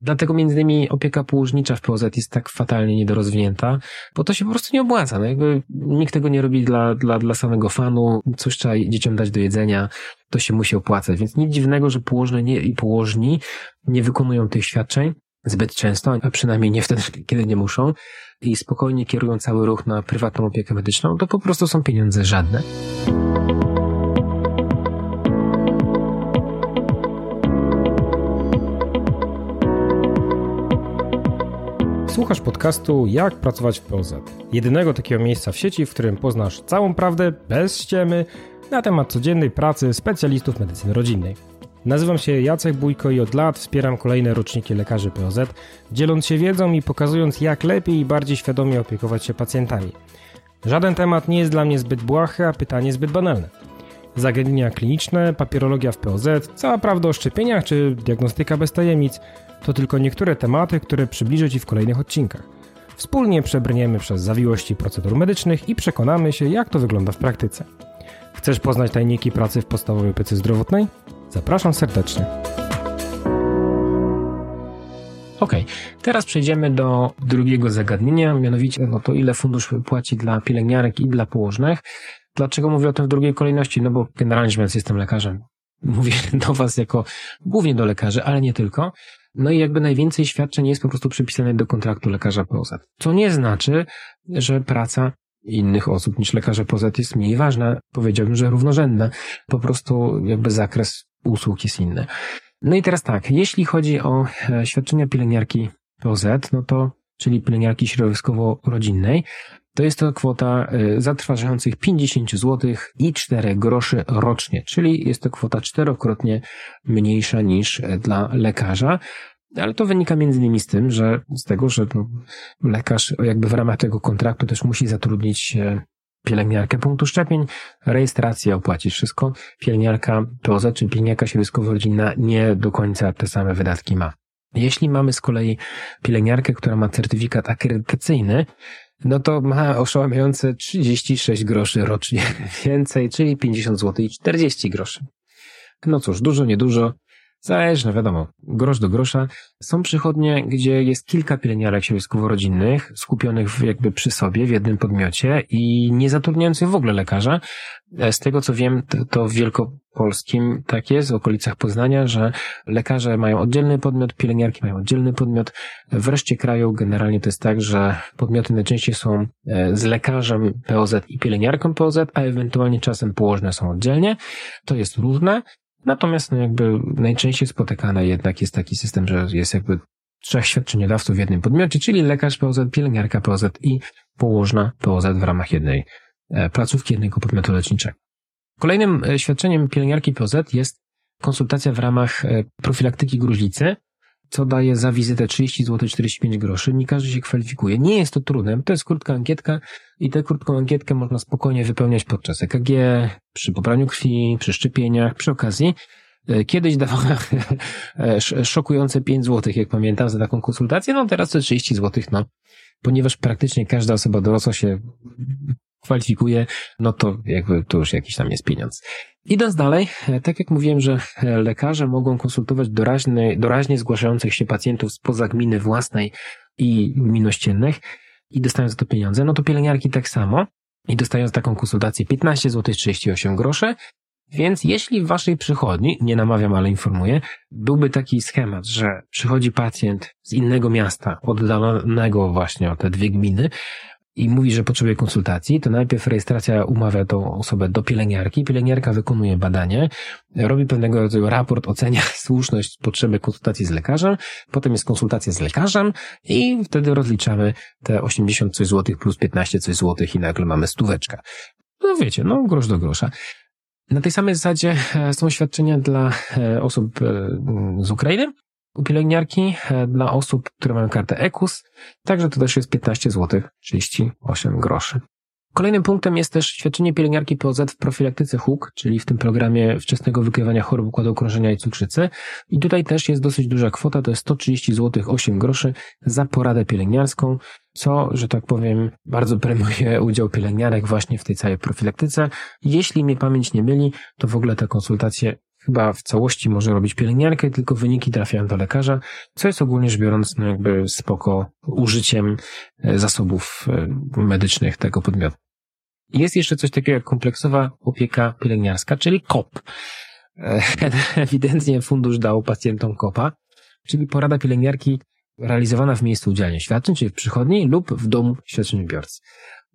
Dlatego między innymi opieka położnicza w POZ jest tak fatalnie niedorozwinięta, bo to się po prostu nie opłaca. No jakby nikt tego nie robi dla, dla, dla samego fanu, coś trzeba dzieciom dać do jedzenia, to się musi opłacać. Więc nic dziwnego, że położne nie, i położni nie wykonują tych świadczeń zbyt często, a przynajmniej nie wtedy, kiedy nie muszą i spokojnie kierują cały ruch na prywatną opiekę medyczną, to po prostu są pieniądze żadne. Słuchasz podcastu Jak pracować w POZ. Jedynego takiego miejsca w sieci, w którym poznasz całą prawdę bez ściemy na temat codziennej pracy specjalistów medycyny rodzinnej. Nazywam się Jacek Bójko i od lat wspieram kolejne roczniki lekarzy POZ, dzieląc się wiedzą i pokazując jak lepiej i bardziej świadomie opiekować się pacjentami. Żaden temat nie jest dla mnie zbyt błahy, a pytanie zbyt banalne. Zagadnienia kliniczne, papierologia w POZ, cała prawda o szczepieniach czy diagnostyka bez tajemnic – to tylko niektóre tematy, które przybliżę Ci w kolejnych odcinkach. Wspólnie przebrniemy przez zawiłości procedur medycznych i przekonamy się, jak to wygląda w praktyce. Chcesz poznać tajniki pracy w podstawowej opiece zdrowotnej? Zapraszam serdecznie. Ok, teraz przejdziemy do drugiego zagadnienia, mianowicie no to ile fundusz płaci dla pielęgniarek i dla położnych. Dlaczego mówię o tym w drugiej kolejności? No bo generalnie rzecz jestem lekarzem. Mówię do Was jako głównie do lekarzy, ale nie tylko. No i jakby najwięcej świadczeń jest po prostu przypisane do kontraktu lekarza POZ. Co nie znaczy, że praca innych osób niż lekarze POZ jest mniej ważna. Powiedziałbym, że równorzędna. Po prostu jakby zakres usług jest inny. No i teraz tak, jeśli chodzi o e, świadczenia pielęgniarki POZ, no to, czyli pielęgniarki środowiskowo-rodzinnej, to jest to kwota e, zatrważających 50 zł i 4 groszy rocznie, czyli jest to kwota czterokrotnie mniejsza niż e, dla lekarza. Ale to wynika między innymi z tym, że z tego, że lekarz jakby w ramach tego kontraktu też musi zatrudnić e, pielęgniarkę punktu szczepień, rejestracja, opłacić wszystko. Pielęgniarka POZ, czy pielęgniarka środowiskowo-rodzinna nie do końca te same wydatki ma. Jeśli mamy z kolei pielęgniarkę, która ma certyfikat akredytacyjny, no to ma oszałamiające 36 groszy rocznie więcej, czyli 50 zł i 40 groszy. No cóż, dużo, niedużo, Zależy, no wiadomo, grosz do grosza. Są przychodnie, gdzie jest kilka pielęgniarek środowiskowo-rodzinnych skupionych jakby przy sobie w jednym podmiocie i nie zatrudniających w ogóle lekarza. E, z tego co wiem, to w Wielkopolskim tak jest, w okolicach Poznania, że lekarze mają oddzielny podmiot, pielęgniarki mają oddzielny podmiot. W reszcie kraju generalnie to jest tak, że podmioty najczęściej są e, z lekarzem POZ i pielęgniarką POZ, a ewentualnie czasem położne są oddzielnie. To jest różne. Natomiast no jakby najczęściej spotykany jednak jest taki system, że jest jakby trzech świadczeniodawców w jednym podmiocie, czyli lekarz POZ, pielęgniarka POZ i położna POZ w ramach jednej e, placówki, jednego podmiotu leczniczego. Kolejnym e, świadczeniem pielęgniarki POZ jest konsultacja w ramach e, profilaktyki gruźlicy, co daje za wizytę 30 zł 45 groszy. Nie każdy się kwalifikuje. Nie jest to trudne. To jest krótka ankietka i tę krótką ankietkę można spokojnie wypełniać podczas EKG, przy pobraniu krwi, przy szczepieniach, przy okazji. E, kiedyś dawałem e, szokujące 5 zł, jak pamiętam, za taką konsultację. No teraz to 30 zł, no. Ponieważ praktycznie każda osoba dorosła się kwalifikuje, no to jakby to już jakiś tam jest pieniądz. Idąc dalej, e, tak jak mówiłem, że e, lekarze mogą konsultować doraźne, doraźnie zgłaszających się pacjentów spoza gminy własnej i gmin ościennych i dostają za to pieniądze, no to pielęgniarki tak samo i dostają za taką konsultację 15 zł 38 groszy, więc jeśli w waszej przychodni, nie namawiam, ale informuję, byłby taki schemat, że przychodzi pacjent z innego miasta, oddalonego właśnie o te dwie gminy, i mówi, że potrzebuje konsultacji, to najpierw rejestracja umawia tą osobę do pielęgniarki, pielęgniarka wykonuje badanie, robi pewnego rodzaju raport, ocenia słuszność potrzeby konsultacji z lekarzem, potem jest konsultacja z lekarzem i wtedy rozliczamy te 80 coś złotych plus 15 coś złotych i nagle mamy stóweczka. No wiecie, no grosz do grosza. Na tej samej zasadzie e, są świadczenia dla e, osób e, z Ukrainy, u pielęgniarki e, dla osób, które mają kartę EKUS. Także to też jest 15 zł 38 groszy. Kolejnym punktem jest też świadczenie pielęgniarki POZ w profilaktyce HUK, czyli w tym programie wczesnego wykrywania chorób układu krążenia i cukrzycy. I tutaj też jest dosyć duża kwota, to jest 130 zł 8 groszy za poradę pielęgniarską, co, że tak powiem, bardzo premiuje udział pielęgniarek właśnie w tej całej profilaktyce. Jeśli mnie pamięć nie myli, to w ogóle te konsultacje chyba w całości może robić pielęgniarkę, tylko wyniki trafiają do lekarza, co jest ogólnie rzecz biorąc no jakby spoko użyciem e, zasobów e, medycznych tego podmiotu. Jest jeszcze coś takiego jak kompleksowa opieka pielęgniarska, czyli KOP. E, ewidentnie fundusz dał pacjentom KOPA, czyli porada pielęgniarki realizowana w miejscu udzielania świadczeń, czyli w przychodni lub w domu świadczeniobiorcy.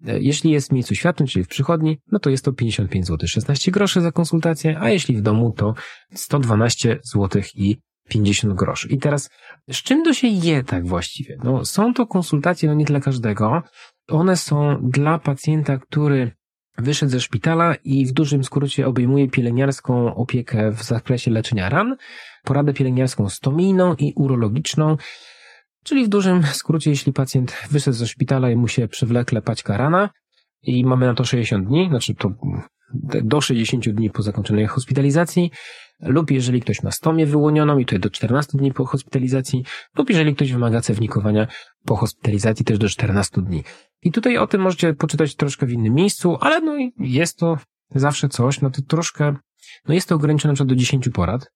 E, jeśli jest w miejscu świadczeń, czyli w przychodni, no to jest to 55 zł 16 groszy za konsultację, a jeśli w domu to 112 zł i 50 groszy. I teraz, z czym to się je tak właściwie? No, są to konsultacje, no nie dla każdego. One są dla pacjenta, który wyszedł ze szpitala i w dużym skrócie obejmuje pielęgniarską opiekę w zakresie leczenia ran, poradę pielęgniarską stomijną i urologiczną, Czyli w dużym skrócie, jeśli pacjent wyszedł ze szpitala i mu się przewlekle paćka rana i mamy na to 60 dni, znaczy to do 60 dni po zakończonej hospitalizacji, lub jeżeli ktoś ma stomię wyłonioną i tutaj do 14 dni po hospitalizacji, lub jeżeli ktoś wymaga cewnikowania po hospitalizacji też do 14 dni. I tutaj o tym możecie poczytać troszkę w innym miejscu, ale no jest to zawsze coś, no to troszkę, no jest to ograniczone na do 10 porad,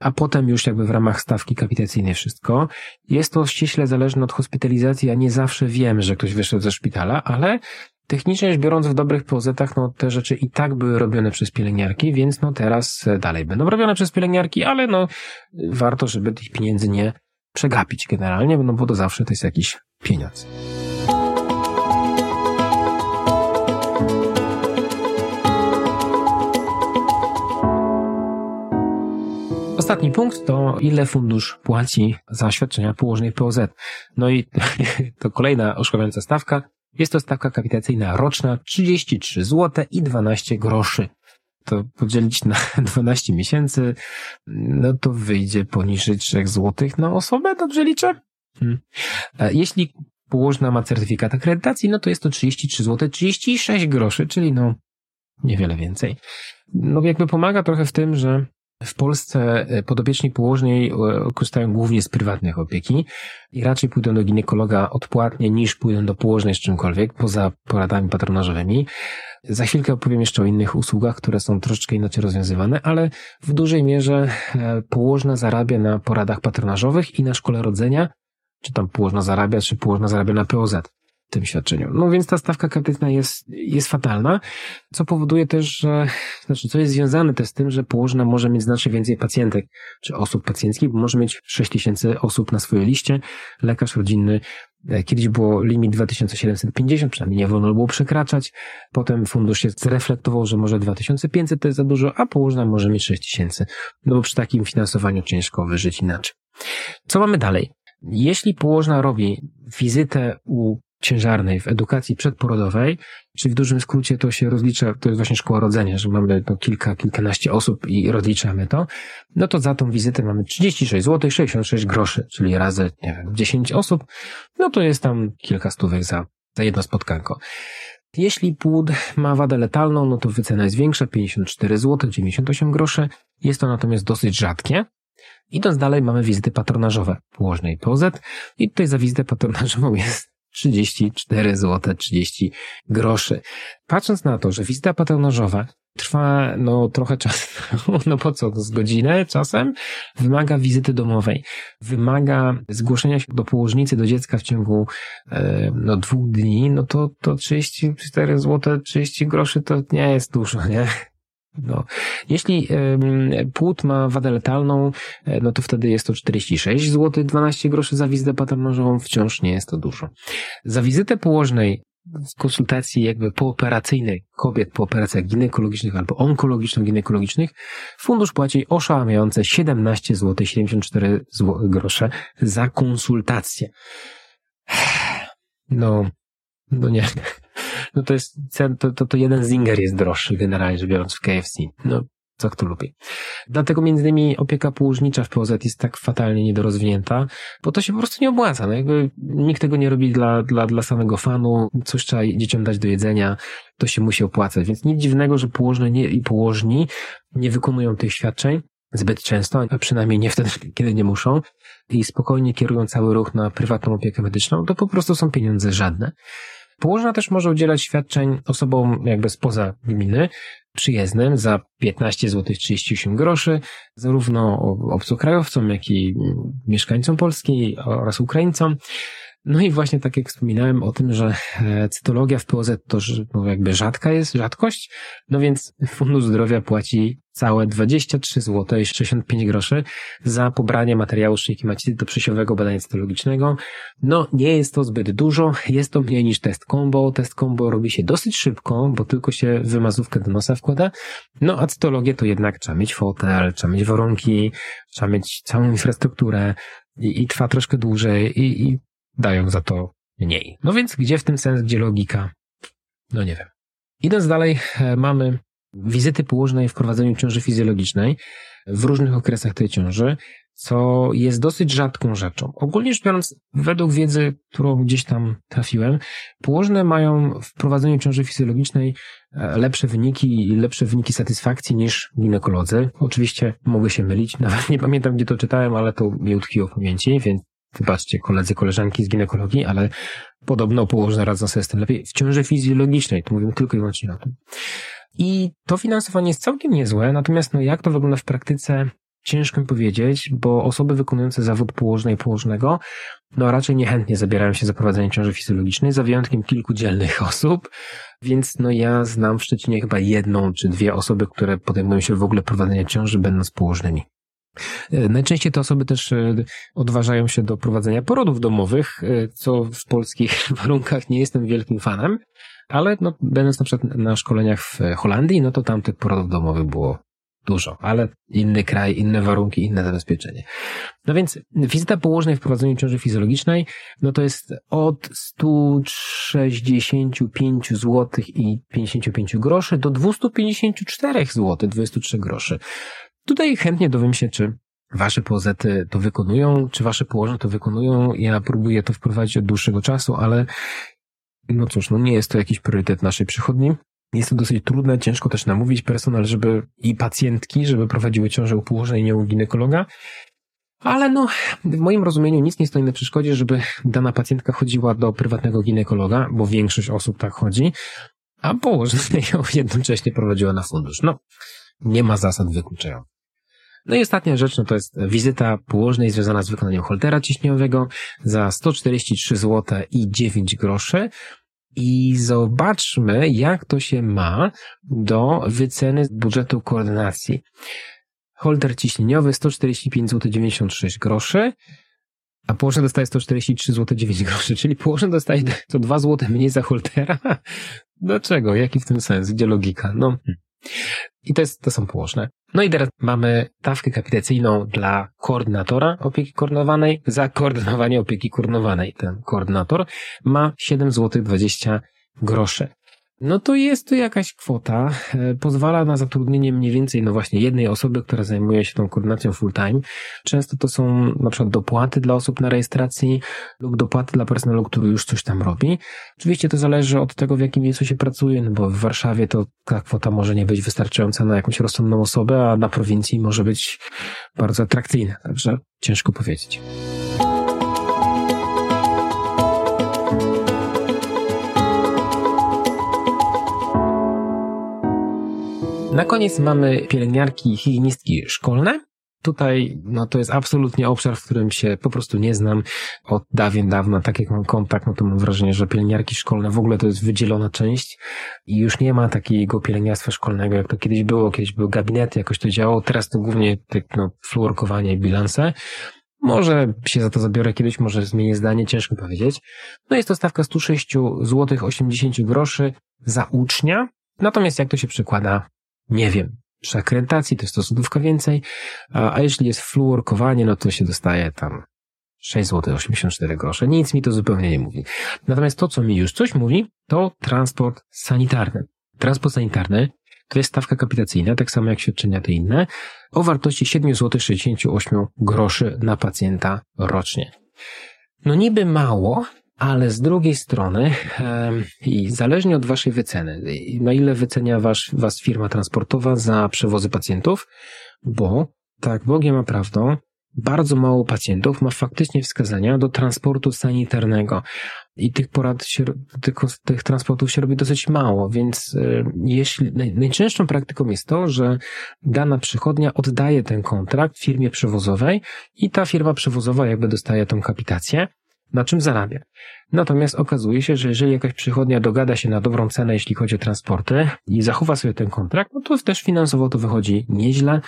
a potem już jakby w ramach stawki kapitacyjnej wszystko. Jest to ściśle zależne od hospitalizacji, ja nie zawsze wiem, że ktoś wyszedł ze szpitala, ale technicznie rzecz biorąc w dobrych pozetach, no te rzeczy i tak były robione przez pielęgniarki, więc no teraz dalej będą robione przez pielęgniarki, ale no warto, żeby tych pieniędzy nie przegapić generalnie, no bo to zawsze to jest jakiś pieniądz. Ostatni punkt to ile fundusz płaci za świadczenia położnej POZ. No i to kolejna oszłamiająca stawka. Jest to stawka kapitacyjna roczna 33 zł i 12 groszy. To podzielić na 12 miesięcy, no to wyjdzie poniżej 3 zł na osobę, dobrze liczę? Hmm. Jeśli położna ma certyfikat akredytacji, no to jest to 33 zł 36 groszy, czyli no niewiele więcej. No jakby pomaga trochę w tym, że w Polsce e, podobieczni położnej e, korzystają głównie z prywatnych opieki i raczej pójdą do ginekologa odpłatnie niż pójdą do położnej z czymkolwiek, poza poradami patronażowymi. Za chwilkę opowiem jeszcze o innych usługach, które są troszeczkę inaczej rozwiązywane, ale w dużej mierze e, położna zarabia na poradach patronażowych i na szkole rodzenia, czy tam położna zarabia, czy położna zarabia na POZ tym świadczeniu. No więc ta stawka kapitna jest, jest fatalna, co powoduje też, że, znaczy, co jest związane też z tym, że położna może mieć znacznie więcej pacjentek, czy osób pacjenckich, bo może mieć 6 tysięcy osób na swojej liście. Lekarz rodzinny e, Kiedyś było limit 2750, przynajmniej nie wolno było przekraczać. Potem fundusz się zreflektował, że może 2500 to jest za dużo, a położna może mieć 6000. No bo przy takim finansowaniu ciężko wyżyć inaczej. Co mamy dalej? Jeśli położna robi wizytę u ciężarnej w edukacji przedporodowej, czyli w dużym skrócie to się rozlicza, to jest właśnie szkoła rodzenia, że mamy no, kilka, kilkanaście osób i rozliczamy to, no to za tą wizytę mamy 36 zł 66 groszy, czyli razy, nie wiem, 10 osób, no to jest tam kilka stówek za, za jedno spotkanko. Jeśli płód ma wadę letalną, no to wycena jest większa, 54 zł 98 groszy. Jest to natomiast dosyć rzadkie. Idąc dalej, mamy wizyty patronażowe położnej POZ i tutaj za wizytę patronażową jest 34 zł 30 groszy. Patrząc na to, że wizyta patronażowa trwa no trochę czasu, no po co, z godzinę czasem, wymaga wizyty domowej, wymaga zgłoszenia się do położnicy, do dziecka w ciągu e, no dwóch dni, no to, to 34 zł 30 groszy to nie jest dużo, nie? No. Jeśli y, płód ma wadę letalną, e, no to wtedy jest to 46 zł 12 groszy za wizytę patronażową, wciąż nie jest to dużo. Za wizytę położnej w konsultacji jakby pooperacyjnej kobiet po operacjach ginekologicznych albo onkologiczno-ginekologicznych fundusz płaci oszałamiające 17 zł 74 grosze za konsultację. No, no nie no to jest, to, to, to jeden zinger jest droższy generalnie rzecz biorąc w KFC. No, co kto lubi. Dlatego między innymi opieka położnicza w POZ jest tak fatalnie niedorozwinięta, bo to się po prostu nie opłaca. No jakby nikt tego nie robi dla, dla, dla samego fanu, coś trzeba dzieciom dać do jedzenia, to się musi opłacać. Więc nic dziwnego, że położne nie, i położni nie wykonują tych świadczeń zbyt często, a przynajmniej nie wtedy, kiedy nie muszą i spokojnie kierują cały ruch na prywatną opiekę medyczną, to po prostu są pieniądze żadne. Położna też może udzielać świadczeń osobom jakby spoza gminy, przyjezdnym za 15 zł 38 groszy, zarówno obcokrajowcom, jak i mieszkańcom Polski oraz Ukraińcom. No i właśnie tak jak wspominałem o tym, że e, cytologia w POZ to no jakby rzadka jest, rzadkość, no więc Fundusz Zdrowia płaci całe 23 zł i 65 groszy za pobranie materiału szyjki macicy do przesiowego badania cytologicznego. No nie jest to zbyt dużo, jest to mniej niż test combo. Test combo robi się dosyć szybko, bo tylko się wymazówkę do nosa wkłada. No a cytologię to jednak trzeba mieć fotel, trzeba mieć warunki, trzeba mieć całą infrastrukturę i, i trwa troszkę dłużej i, i dają za to mniej. No więc gdzie w tym sens, gdzie logika? No nie wiem. Idąc dalej, e, mamy wizyty położnej w prowadzeniu ciąży fizjologicznej w różnych okresach tej ciąży, co jest dosyć rzadką rzeczą. Ogólnie rzecz biorąc, według wiedzy, którą gdzieś tam trafiłem, położne mają w prowadzeniu ciąży fizjologicznej e, lepsze wyniki i lepsze wyniki satysfakcji niż ginekolodzy. Oczywiście mogę się mylić, nawet nie pamiętam gdzie to czytałem, ale to mi utkwiło w pamięci, więc wybaczcie, koledzy, koleżanki z ginekologii, ale podobno położne radzą sobie z tym lepiej w ciąży fizjologicznej, tu mówimy tylko i wyłącznie o tym. I to finansowanie jest całkiem niezłe, natomiast no jak to wygląda w praktyce, ciężko mi powiedzieć, bo osoby wykonujące zawód położnej położnego, no raczej niechętnie zabierają się za prowadzenie ciąży fizjologicznej, za wyjątkiem kilku dzielnych osób, więc no ja znam w Szczecinie chyba jedną czy dwie osoby, które podejmują się w ogóle prowadzenia ciąży, będąc położnymi. E, najczęściej te osoby też e, odważają się do prowadzenia porodów domowych, e, co w polskich warunkach nie jestem wielkim fanem, ale no, będąc na przykład na szkoleniach w Holandii, no to tam tych porodów domowych było dużo, ale inny kraj, inne warunki, inne zabezpieczenie. No więc wizyta położnej w prowadzeniu ciąży fizjologicznej, no to jest od 165 zł i 55 groszy do 254 zł 23 groszy. Tutaj chętnie dowiem się, czy wasze pozety to wykonują, czy wasze położne to wykonują. Ja próbuję to wprowadzić od dłuższego czasu, ale no cóż, no nie jest to jakiś priorytet naszej przychodni. Jest to dosyć trudne, ciężko też namówić personel, żeby i pacjentki, żeby prowadziły ciążę u położnej, nie u ginekologa. Ale no, w moim rozumieniu nic nie stoi na przeszkodzie, żeby dana pacjentka chodziła do prywatnego ginekologa, bo większość osób tak chodzi, a położna ją jednocześnie prowadziła na fundusz. No, nie ma zasad wykluczających. No i ostatnia rzecz, no to jest wizyta położnej związana z wykonaniem holtera ciśnieniowego za 143 zł i 9 groszy. I zobaczmy, jak to się ma do wyceny budżetu koordynacji. Holter ciśnieniowy 145 zł 96 groszy, a położny dostaje 143 zł 9 groszy, czyli położny dostaje to 2 zł mniej za holtera. Dlaczego? Jaki w tym sens? Gdzie logika? No. I to, jest, to są położne. No i teraz mamy stawkę kapitacyjną dla koordynatora opieki koordynowanej za koordynowanie opieki koordynowanej. Ten koordynator ma 7 zł 20 groszy no to jest to jakaś kwota, e, pozwala na zatrudnienie mniej więcej, no właśnie, jednej osoby, która zajmuje się tą koordynacją full time. Często to są na przykład dopłaty dla osób na rejestracji lub dopłaty dla personelu, który już coś tam robi. Oczywiście to zależy od tego, w jakim miejscu się pracuje, no bo w Warszawie to ta kwota może nie być wystarczająca na jakąś rozsądną osobę, a na prowincji może być bardzo atrakcyjna, także ciężko powiedzieć. Na koniec mamy pielęgniarki i higienistki szkolne. Tutaj, no to jest absolutnie obszar, w którym się po prostu nie znam od dawien dawna. Tak jak mam kontakt, no to mam wrażenie, że pielęgniarki szkolne w ogóle to jest wydzielona część i już nie ma takiego pielęgniarstwa szkolnego, jak to kiedyś było. Kiedyś były gabinety, jakoś to działało. Teraz to głównie tak, no, fluorkowanie i bilanse. Może się za to zabiorę kiedyś, może zmienię zdanie, ciężko powiedzieć. No jest to stawka 106 zł 80 groszy za ucznia. Natomiast jak to się przekłada nie wiem, przy akredytacji to jest to złotówka więcej, a, a jeśli jest fluorkowanie, no to się dostaje tam 6 zł 84 grosze. Nic mi to zupełnie nie mówi. Natomiast to, co mi już coś mówi, to transport sanitarny. Transport sanitarny to jest stawka kapitacyjna, tak samo jak świadczenia te inne, o wartości 7 zł 68 groszy na pacjenta rocznie. No niby mało, ale z drugiej strony i zależnie od waszej wyceny, na ile wycenia was, was firma transportowa za przewozy pacjentów, bo tak Bogiem a prawdą, bardzo mało pacjentów ma faktycznie wskazania do transportu sanitarnego. I tych porad, się, tych, tych transportów się robi dosyć mało, więc jeśli, najczęstszą praktyką jest to, że dana przychodnia oddaje ten kontrakt firmie przewozowej i ta firma przewozowa jakby dostaje tą kapitację, na czym zarabia. Natomiast okazuje się, że jeżeli jakaś przychodnia dogada się na dobrą cenę, jeśli chodzi o transporty i zachowa sobie ten kontrakt, no to też finansowo to wychodzi nieźle,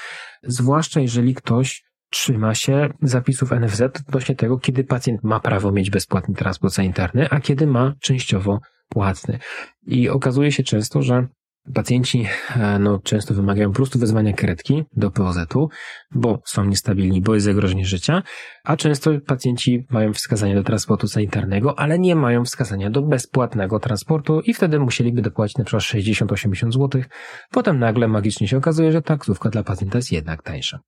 zwłaszcza jeżeli ktoś trzyma się zapisów NFZ odnośnie tego, kiedy pacjent ma prawo mieć bezpłatny transport sanitarny, a kiedy ma częściowo płatny. I okazuje się często, że Pacjenci e, no, często wymagają po prostu wezwania karetki do POZ-u, bo są niestabilni, bo jest zagrożenie życia, a często pacjenci mają wskazanie do transportu sanitarnego, ale nie mają wskazania do bezpłatnego transportu i wtedy musieliby dopłacić na przykład 60-80 zł. Potem nagle magicznie się okazuje, że taksówka dla pacjenta jest jednak tańsza.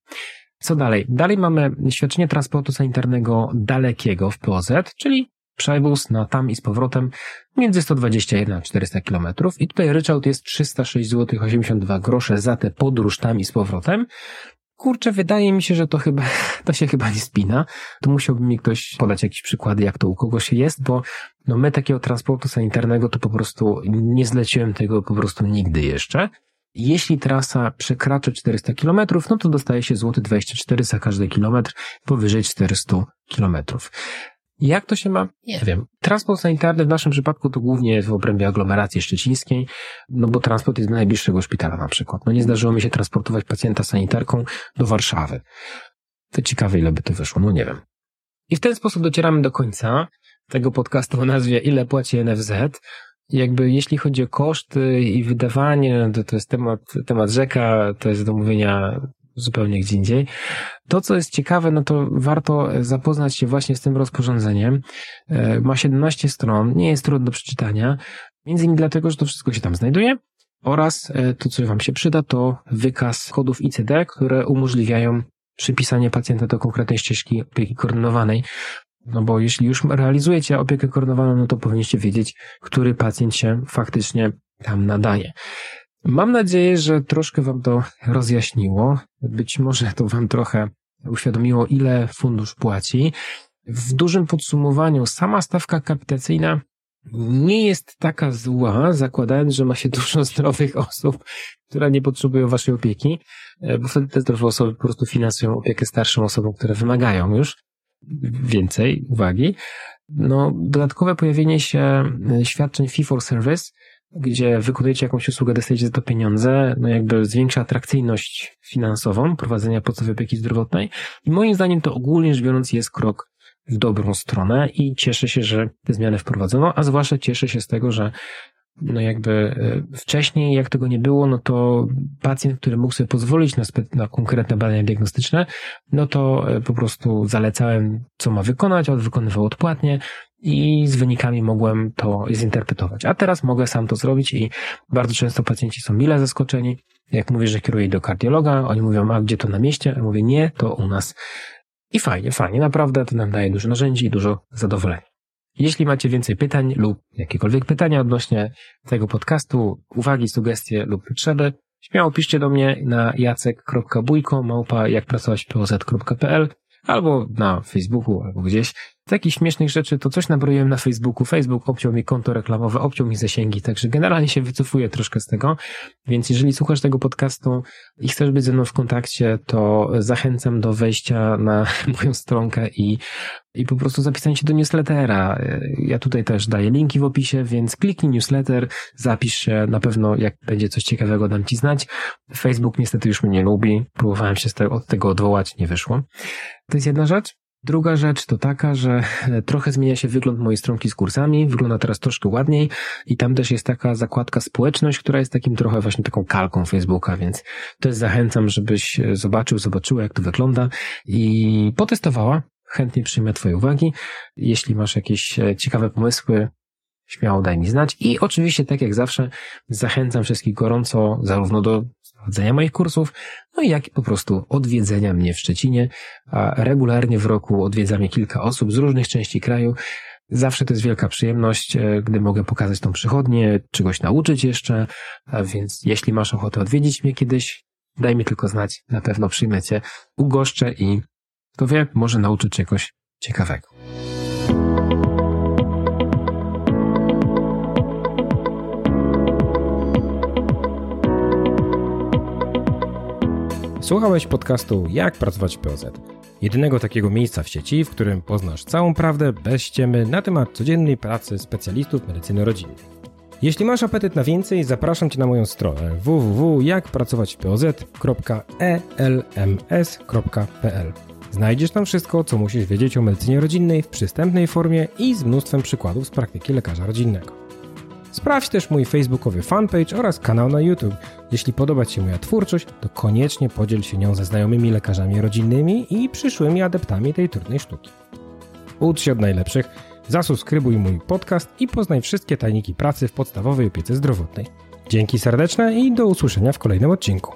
Co dalej? Dalej mamy świadczenie transportu sanitarnego dalekiego w POZ, czyli przewóz na tam i z powrotem między 121 a 400 km. I tutaj ryczałt jest 306 zł 82 grosze za tę podróż tam i z powrotem. Kurczę, wydaje mi się, że to chyba, to się chyba nie spina. To musiałby mi ktoś podać jakieś przykłady, jak to u kogoś jest, bo no my takiego transportu sanitarnego to po prostu nie zleciłem tego po prostu nigdy jeszcze. Jeśli trasa przekracza 400 km, no to dostaje się złoty 24 za każdy kilometr powyżej 400 km. Jak to się ma? Nie wiem. Transport sanitarny w naszym przypadku to głównie jest w obrębie aglomeracji szczecińskiej, no bo transport jest do najbliższego szpitala na przykład. No nie zdarzyło mi się transportować pacjenta sanitarką do Warszawy. To ciekawe, ile by to wyszło, no nie wiem. I w ten sposób docieramy do końca tego podcastu o nazwie Ile płaci NFZ jakby jeśli chodzi o koszty i wydawanie, no to, to jest temat, temat rzeka, to jest do mówienia zupełnie gdzie indziej. To, co jest ciekawe, no to warto zapoznać się właśnie z tym rozporządzeniem. E, ma 17 stron, nie jest trudno do przeczytania, między innymi dlatego, że to wszystko się tam znajduje. Oraz e, to, co Wam się przyda, to wykaz kodów ICD, które umożliwiają przypisanie pacjenta do konkretnej ścieżki opieki koordynowanej. No bo jeśli już realizujecie opiekę koordynowaną, no to powinniście wiedzieć, który pacjent się faktycznie tam nadaje. Mam nadzieję, że troszkę Wam to rozjaśniło. Być może to Wam trochę uświadomiło, ile fundusz płaci. W dużym podsumowaniu, sama stawka kapitacyjna nie jest taka zła, zakładając, że ma się dużo zdrowych osób, które nie potrzebują Waszej opieki, bo wtedy te zdrowe osoby po prostu finansują opiekę starszym osobom, które wymagają już więcej uwagi. No, dodatkowe pojawienie się świadczeń fee for service, gdzie wykonujecie jakąś usługę, dostajecie za to pieniądze, no jakby zwiększa atrakcyjność finansową prowadzenia podstawowej opieki zdrowotnej. I moim zdaniem to ogólnie rzecz biorąc jest krok w dobrą stronę i cieszę się, że te zmiany wprowadzono, a zwłaszcza cieszę się z tego, że no jakby e, wcześniej, jak tego nie było, no to pacjent, który mógł sobie pozwolić na, na konkretne badania diagnostyczne, no to e, po prostu zalecałem, co ma wykonać, on wykonywał odpłatnie i z wynikami mogłem to zinterpretować. A teraz mogę sam to zrobić i bardzo często pacjenci są mile zaskoczeni. Jak mówię, że kieruję do kardiologa, oni mówią, a gdzie to na mieście? Ja mówię, nie, to u nas. I fajnie, fajnie, naprawdę to nam daje dużo narzędzi i dużo zadowolenia. Jeśli macie więcej pytań lub jakiekolwiek pytania odnośnie tego podcastu, uwagi, sugestie lub potrzeby, śmiało piszcie do mnie na jacek.bójko małpa jakpracować.poz.pl albo na Facebooku, albo gdzieś takich śmiesznych rzeczy, to coś nabroiłem na Facebooku. Facebook obciął mi konto reklamowe, obciął mi zasięgi, także generalnie się wycofuję troszkę z tego. Więc jeżeli słuchasz tego podcastu i chcesz być ze mną w kontakcie, to zachęcam do wejścia na moją stronkę i, i po prostu zapisania się do newslettera. Ja tutaj też daję linki w opisie, więc kliknij newsletter, zapisz się, na pewno jak będzie coś ciekawego dam Ci znać. Facebook niestety już mnie nie lubi, próbowałem się od tego odwołać, nie wyszło. To jest jedna rzecz. Druga rzecz to taka, że e, trochę zmienia się wygląd mojej stronki z kursami, wygląda teraz troszkę ładniej i tam też jest taka zakładka społeczność, która jest takim trochę właśnie taką kalką Facebooka, więc też zachęcam, żebyś e, zobaczył, zobaczyła jak to wygląda i potestowała. Chętnie przyjmę Twoje uwagi. Jeśli masz jakieś e, ciekawe pomysły, śmiało daj mi znać. I oczywiście, tak jak zawsze, zachęcam wszystkich gorąco zarówno do prowadzenia moich kursów, no i jak po prostu odwiedzenia mnie w Szczecinie. Regularnie w roku odwiedza mnie kilka osób z różnych części kraju. Zawsze to jest wielka przyjemność, e, gdy mogę pokazać tą przychodnię, czegoś nauczyć jeszcze, więc jeśli masz ochotę odwiedzić mnie kiedyś, daj mi tylko znać, na pewno przyjmę cię, ugoszczę i Kto wie, może nauczyć czegoś ciekawego. Słuchałeś podcastu Jak pracować w POZ. Jedynego takiego miejsca w sieci, w którym poznasz całą prawdę bez ściemy na temat codziennej pracy specjalistów medycyny rodzinnej. Jeśli masz apetyt na więcej, zapraszam Cię na moją stronę www.jakpracowaćwpoz.elms.pl. Znajdziesz tam wszystko, co musisz wiedzieć o medycynie rodzinnej w przystępnej formie i z mnóstwem przykładów z praktyki lekarza rodzinnego. Sprawdź też mój facebookowy fanpage oraz kanał na YouTube. Jeśli podoba Ci się moja twórczość, to koniecznie podziel się nią ze znajomymi lekarzami rodzinnymi i przyszłymi adeptami tej trudnej sztuki. Ucz się od najlepszych, zasubskrybuj mój podcast i poznaj wszystkie tajniki pracy w podstawowej opiece zdrowotnej. Dzięki serdeczne i do usłyszenia w kolejnym odcinku.